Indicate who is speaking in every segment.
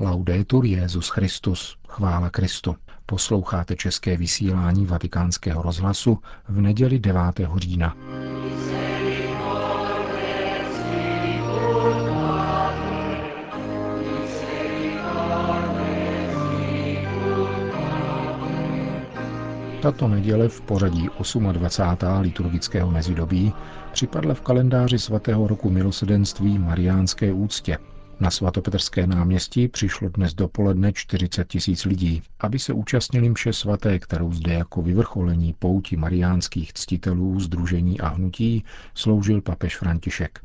Speaker 1: Laudetur Jezus Christus, chvála Kristu. Posloucháte české vysílání Vatikánského rozhlasu v neděli 9. října. Tato neděle v pořadí 28. liturgického mezidobí připadla v kalendáři svatého roku milosedenství Mariánské úctě. Na svatopetrské náměstí přišlo dnes dopoledne 40 tisíc lidí, aby se účastnili mše svaté, kterou zde jako vyvrcholení pouti mariánských ctitelů, združení a hnutí sloužil papež František.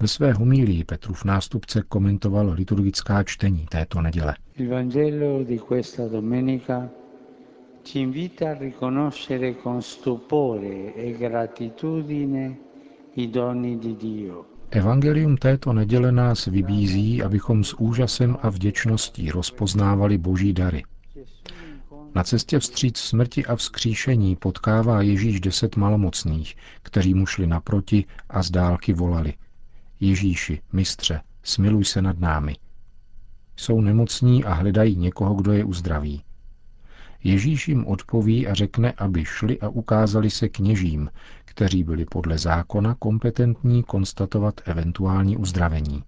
Speaker 1: Ve své homílii Petrův nástupce komentoval liturgická čtení této neděle.
Speaker 2: Il di.
Speaker 1: Evangelium této neděle nás vybízí, abychom s úžasem a vděčností rozpoznávali boží dary. Na cestě vstříc smrti a vzkříšení potkává Ježíš deset malomocných, kteří mu šli naproti a z dálky volali. Ježíši, mistře, smiluj se nad námi. Jsou nemocní a hledají někoho, kdo je uzdraví. Ježíš jim odpoví a řekne, aby šli a ukázali se kněžím, kteří byli podle zákona kompetentní konstatovat eventuální uzdravení.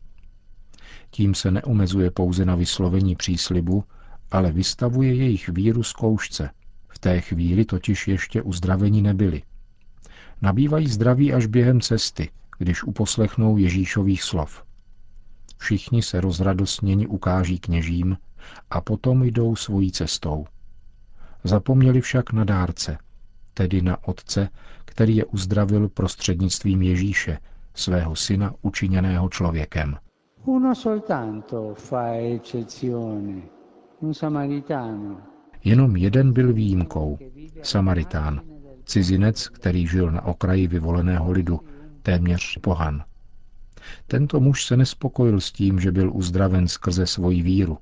Speaker 1: Tím se neomezuje pouze na vyslovení příslibu, ale vystavuje jejich víru zkoušce. V té chvíli totiž ještě uzdravení nebyli. Nabývají zdraví až během cesty, když uposlechnou Ježíšových slov. Všichni se rozradosněni ukáží kněžím a potom jdou svojí cestou. Zapomněli však na dárce, tedy na Otce, který je uzdravil prostřednictvím Ježíše, svého syna učiněného člověkem.
Speaker 2: Uno soltanto fa eccezione, un samaritano.
Speaker 1: Jenom jeden byl výjimkou, Samaritán, cizinec, který žil na okraji vyvoleného lidu, téměř pohan. Tento muž se nespokojil s tím, že byl uzdraven skrze svoji víru,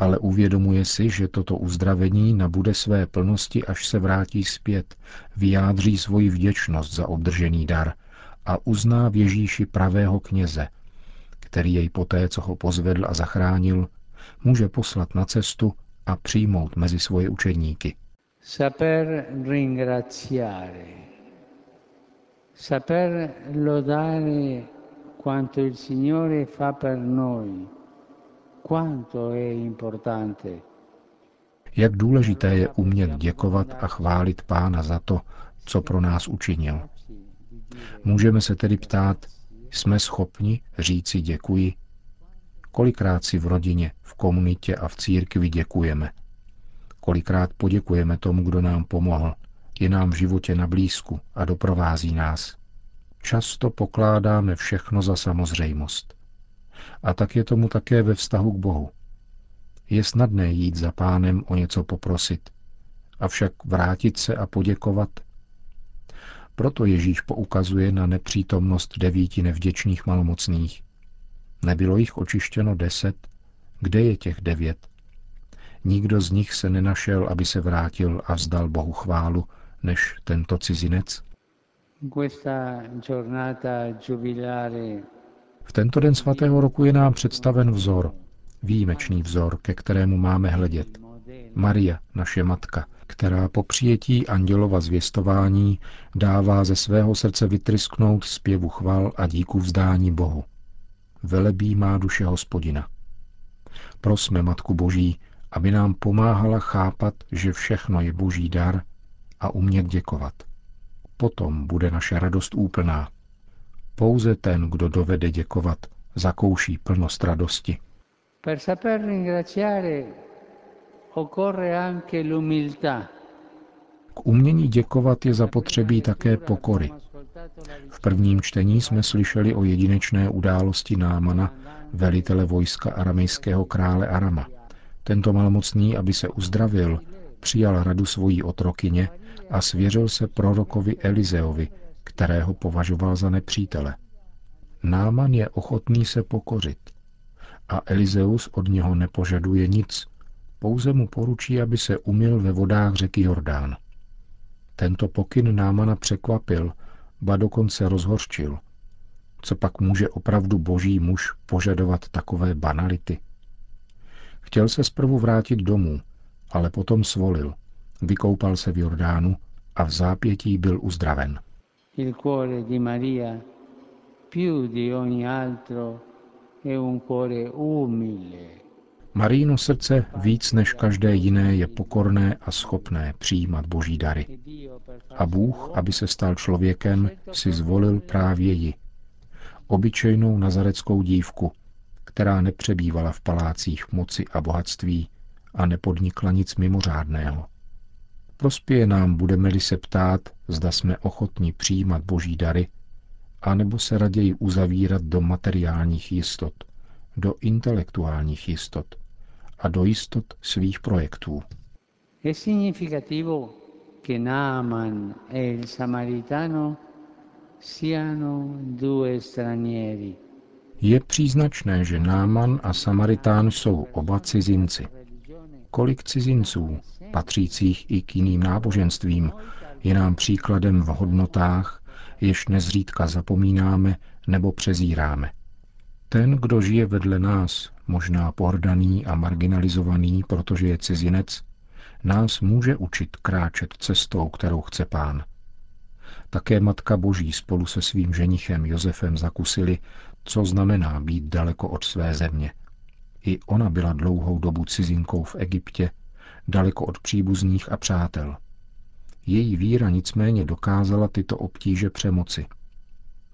Speaker 1: ale uvědomuje si, že toto uzdravení nabude své plnosti, až se vrátí zpět, vyjádří svoji vděčnost za obdržený dar a uzná v Ježíši pravého kněze, který jej poté, co ho pozvedl a zachránil, může poslat na cestu a přijmout mezi svoje učedníky.
Speaker 2: Saper ringraziare, saper lodare quanto il Signore fa per noi,
Speaker 1: jak důležité je umět děkovat a chválit Pána za to, co pro nás učinil. Můžeme se tedy ptát, jsme schopni říci děkuji? Kolikrát si v rodině, v komunitě a v církvi děkujeme? Kolikrát poděkujeme tomu, kdo nám pomohl, je nám v životě na blízku a doprovází nás? Často pokládáme všechno za samozřejmost. A tak je tomu také ve vztahu k Bohu. Je snadné jít za pánem o něco poprosit, avšak vrátit se a poděkovat. Proto Ježíš poukazuje na nepřítomnost devíti nevděčných malomocných. Nebylo jich očištěno deset, kde je těch devět? Nikdo z nich se nenašel, aby se vrátil a vzdal Bohu chválu, než tento cizinec.
Speaker 2: Questa giornata giubilare
Speaker 1: v tento den svatého roku je nám představen vzor, výjimečný vzor, ke kterému máme hledět. Maria, naše matka, která po přijetí andělova zvěstování dává ze svého srdce vytrysknout zpěvu chval a díku vzdání Bohu. Velebí má duše hospodina. Prosme Matku Boží, aby nám pomáhala chápat, že všechno je boží dar a umět děkovat. Potom bude naše radost úplná. Pouze ten, kdo dovede děkovat, zakouší plnost radosti.
Speaker 2: Per saper ringraziare occorre anche l'umiltà.
Speaker 1: K umění děkovat je zapotřebí také pokory. V prvním čtení jsme slyšeli o jedinečné události Námana, velitele vojska aramejského krále Arama. Tento malmocný, aby se uzdravil, přijal radu svojí otrokyně a svěřil se prorokovi Elizeovi, kterého považoval za nepřítele. Náman je ochotný se pokořit a Elizeus od něho nepožaduje nic, pouze mu poručí, aby se umil ve vodách řeky Jordán. Tento pokyn Námana překvapil, ba dokonce rozhorčil. Co pak může opravdu boží muž požadovat takové banality? Chtěl se zprvu vrátit domů, ale potom svolil. Vykoupal se v Jordánu a v zápětí byl uzdraven.
Speaker 2: Il cuore di Maria, più di ogni altro, è un cuore umile.
Speaker 1: Maríno srdce víc než každé jiné je pokorné a schopné přijímat boží dary. A Bůh, aby se stal člověkem, si zvolil právě ji. Obyčejnou nazareckou dívku, která nepřebývala v palácích moci a bohatství a nepodnikla nic mimořádného. Prospěje nám, budeme-li se ptát, zda jsme ochotni přijímat boží dary, anebo se raději uzavírat do materiálních jistot, do intelektuálních jistot a do jistot svých projektů.
Speaker 2: È significativo che Naaman e il Samaritano siano due stranieri.
Speaker 1: Je příznačné, že Náman a Samaritán jsou oba cizinci. Kolik cizinců, patřících i k jiným náboženstvím, je nám příkladem v hodnotách, jež nezřídka zapomínáme nebo přezíráme. Ten, kdo žije vedle nás, možná pohrdaný a marginalizovaný, protože je cizinec, nás může učit kráčet cestou, kterou chce pán. Také Matka Boží spolu se svým ženichem Josefem zakusili, co znamená být daleko od své země. I ona byla dlouhou dobu cizinkou v Egyptě, daleko od příbuzných a přátel. Její víra nicméně dokázala tyto obtíže přemoci.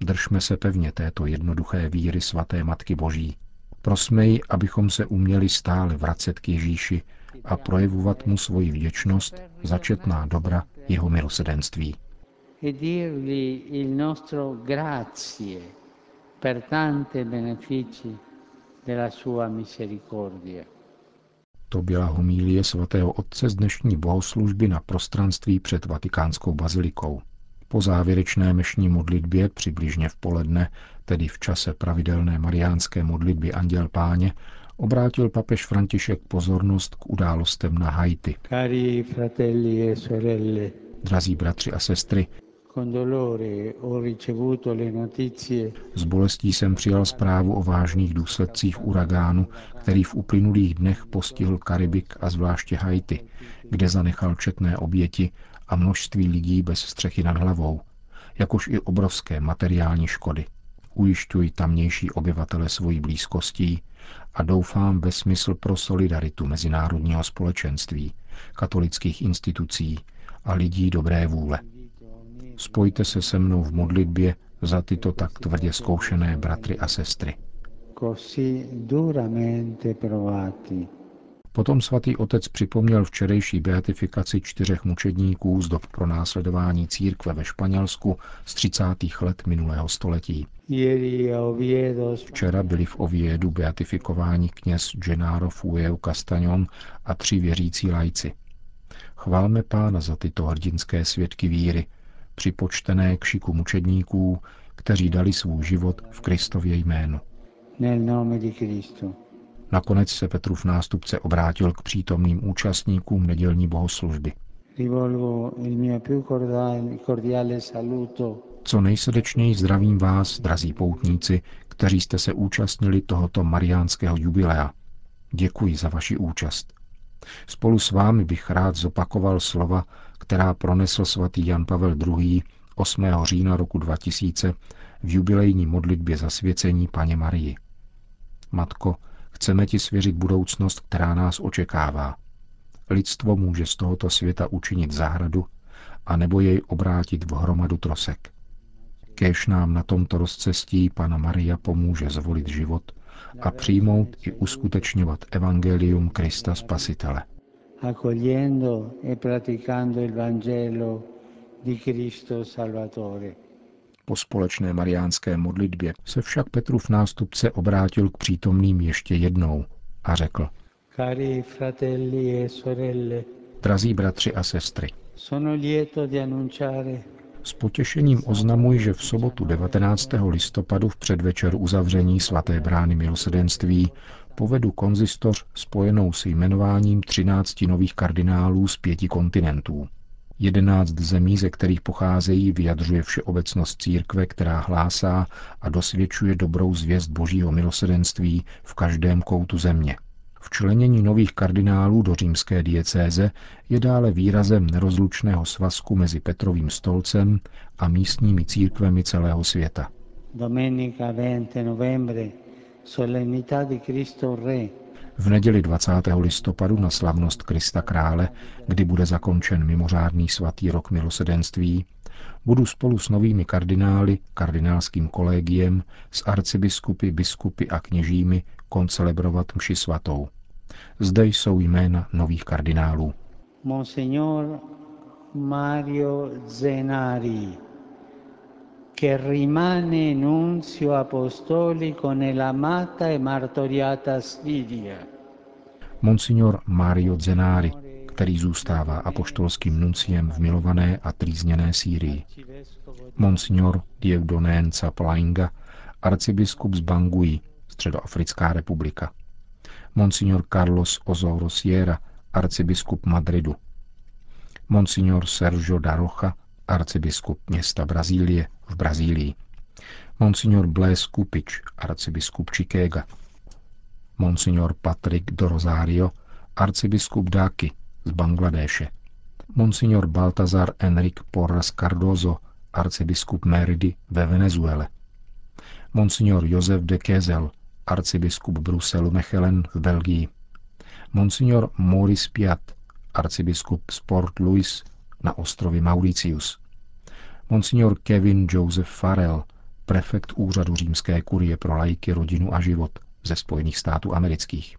Speaker 1: Držme se pevně této jednoduché víry svaté Matky Boží. Prosme ji, abychom se uměli stále vracet k Ježíši a projevovat mu svoji vděčnost za četná dobra jeho milosedenství.
Speaker 2: e dirgli il nostro grazie per tante benefici.
Speaker 1: To byla homílie svatého otce z dnešní bohoslužby na prostranství před vatikánskou bazilikou. Po závěrečné mešní modlitbě přibližně v poledne, tedy v čase pravidelné mariánské modlitby Anděl Páně, obrátil papež František pozornost k událostem na Haiti.
Speaker 2: Cari fratelli e sorelle,
Speaker 1: Drazí bratři a sestry, s bolestí jsem přijal zprávu o vážných důsledcích uragánu, který v uplynulých dnech postihl Karibik a zvláště Haiti, kde zanechal četné oběti a množství lidí bez střechy nad hlavou, jakož i obrovské materiální škody. Ujišťuji tamnější obyvatele svojí blízkostí a doufám ve smysl pro solidaritu mezinárodního společenství, katolických institucí a lidí dobré vůle. Spojte se se mnou v modlitbě za tyto tak tvrdě zkoušené bratry a sestry. Potom svatý otec připomněl včerejší beatifikaci čtyřech mučedníků z dob pronásledování církve ve Španělsku z 30. let minulého století. Včera byli v Oviedu beatifikováni kněz Gennaro Fueu Castañon a tři věřící lajci. Chválme pána za tyto hrdinské svědky víry, připočtené k šiku mučedníků, kteří dali svůj život v Kristově jménu. Nakonec se Petrův nástupce obrátil k přítomným účastníkům nedělní bohoslužby. Co nejsrdečněji zdravím vás, drazí poutníci, kteří jste se účastnili tohoto mariánského jubilea. Děkuji za vaši účast. Spolu s vámi bych rád zopakoval slova, která pronesl svatý Jan Pavel II. 8. října roku 2000 v jubilejní modlitbě zasvěcení Paně Marii. Matko, chceme ti svěřit budoucnost, která nás očekává. Lidstvo může z tohoto světa učinit zahradu, a nebo jej obrátit v hromadu trosek. Kéž nám na tomto rozcestí Pana Maria pomůže zvolit život a přijmout i uskutečňovat evangelium Krista Spasitele.
Speaker 2: Accogliendo e praticando il Vangelo di Cristo Salvatore.
Speaker 1: Po společné mariánské modlitbě se však Petrův nástupce obrátil k přítomným ještě jednou a řekl,
Speaker 2: Cari fratelli e sorelle,
Speaker 1: drazí bratři a sestry,
Speaker 2: sono lieto di annunciare
Speaker 1: s potěšením oznamuji, že v sobotu 19. listopadu v předvečer uzavření svaté brány milosedenství povedu konzistoř spojenou s jmenováním 13 nových kardinálů z pěti kontinentů. Jedenáct zemí, ze kterých pocházejí, vyjadřuje všeobecnost církve, která hlásá a dosvědčuje dobrou zvěst božího milosedenství v každém koutu země. Včlenění nových kardinálů do římské diecéze je dále výrazem nerozlučného svazku mezi Petrovým stolcem a místními církvemi celého světa.
Speaker 2: Domenica 20 novembre, solennità di Cristo Re,
Speaker 1: V neděli 20. listopadu na slavnost Krista Krále, kdy bude zakončen mimořádný svatý rok milosedenství, budu spolu s novými kardinály, kardinálským kolegiem, s arcibiskupy, biskupy a kněžími koncelebrovat mši svatou. Zde jsou jména nových kardinálů.
Speaker 2: Monsignor Mario Zenari, che rimane nunzio apostolico nell'amata e martoriata Siria.
Speaker 1: Monsignor Mario Zenari, který zůstává apoštolským nunciem v milované a trýzněné Sýrii. Monsignor Dievdonen Caplainga, arcibiskup z Bangui, Středoafrická republika. Monsignor Carlos Ozoro Sierra, arcibiskup Madridu. Monsignor Sergio Darocha, arcibiskup města Brazílie v Brazílii. Monsignor Blaise Kupič, arcibiskup Chikéga. Monsignor Patrick do Rosario, arcibiskup Dáky z Bangladéše. Monsignor Baltazar Enrique Porras Cardozo, arcibiskup Meridi ve Venezuele. Monsignor Josef de Kezel, arcibiskup Bruselu Mechelen v Belgii. Monsignor Maurice Piat, arcibiskup Sport Louis na ostrově Mauritius. Monsignor Kevin Joseph Farrell, prefekt úřadu římské kurie pro lajky, rodinu a život ze Spojených států amerických.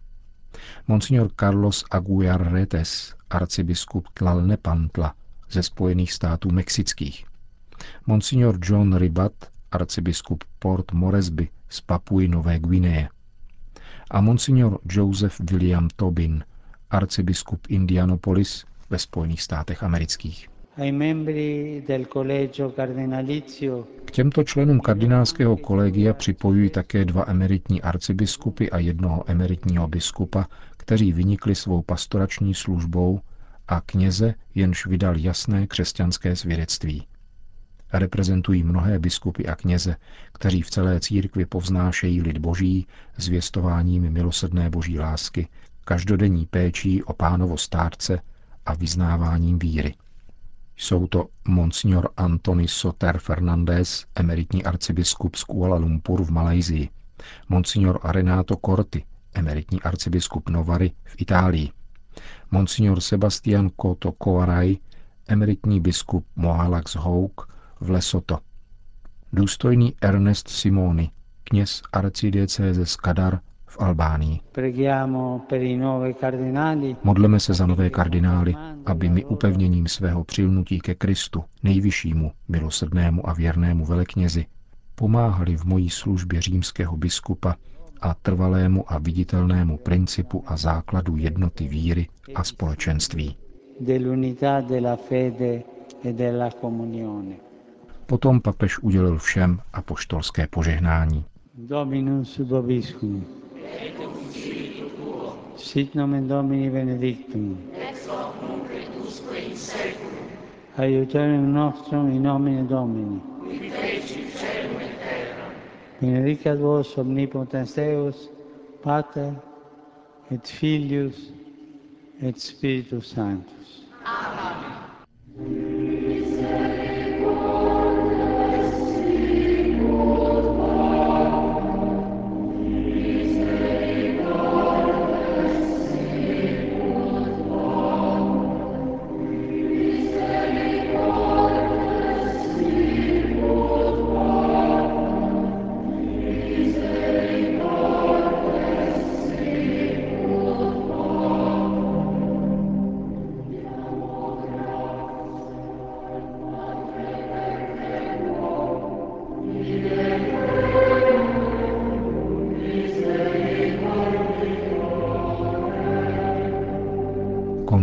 Speaker 1: Monsignor Carlos Aguiar Retes, arcibiskup Tlalnepantla ze Spojených států mexických. Monsignor John Ribat, arcibiskup Port Moresby z Papuji Nové Guineje. A monsignor Joseph William Tobin, arcibiskup Indianapolis ve Spojených státech amerických. K těmto členům kardinálského kolegia připojují také dva emeritní arcibiskupy a jednoho emeritního biskupa, kteří vynikli svou pastorační službou a kněze, jenž vydal jasné křesťanské svědectví. Reprezentují mnohé biskupy a kněze, kteří v celé církvi povznášejí lid boží zvěstováním milosrdné boží lásky, každodenní péčí o pánovo stárce a vyznáváním víry. Jsou to Monsignor Antony Soter Fernandez, emeritní arcibiskup z Kuala Lumpur v Malajzii, Monsignor Renato Corti, emeritní arcibiskup Novary v Itálii, Monsignor Sebastian Koto Koaraj, emeritní biskup Mohalax Houk v Lesoto, důstojný Ernest Simoni, kněz arcidiecéze z Kadar v Albánii. Modleme se za nové kardinály, aby mi upevněním svého přilnutí ke Kristu, nejvyššímu, milosrdnému a věrnému veleknězi, pomáhali v mojí službě římského biskupa a trvalému a viditelnému principu a základu jednoty víry a společenství. E Potom papež udělil všem apoštolské požehnání. Dominus vobiscum. Sit nomen Domini benedictum. Ex hoc nunc et usque in seculum. Aiuterium nostrum in nomine Domini. Qui feci celum et terra. Benedicat vos omnipotens Deus, Pater et Filius et Spiritus Sanctus. Amen.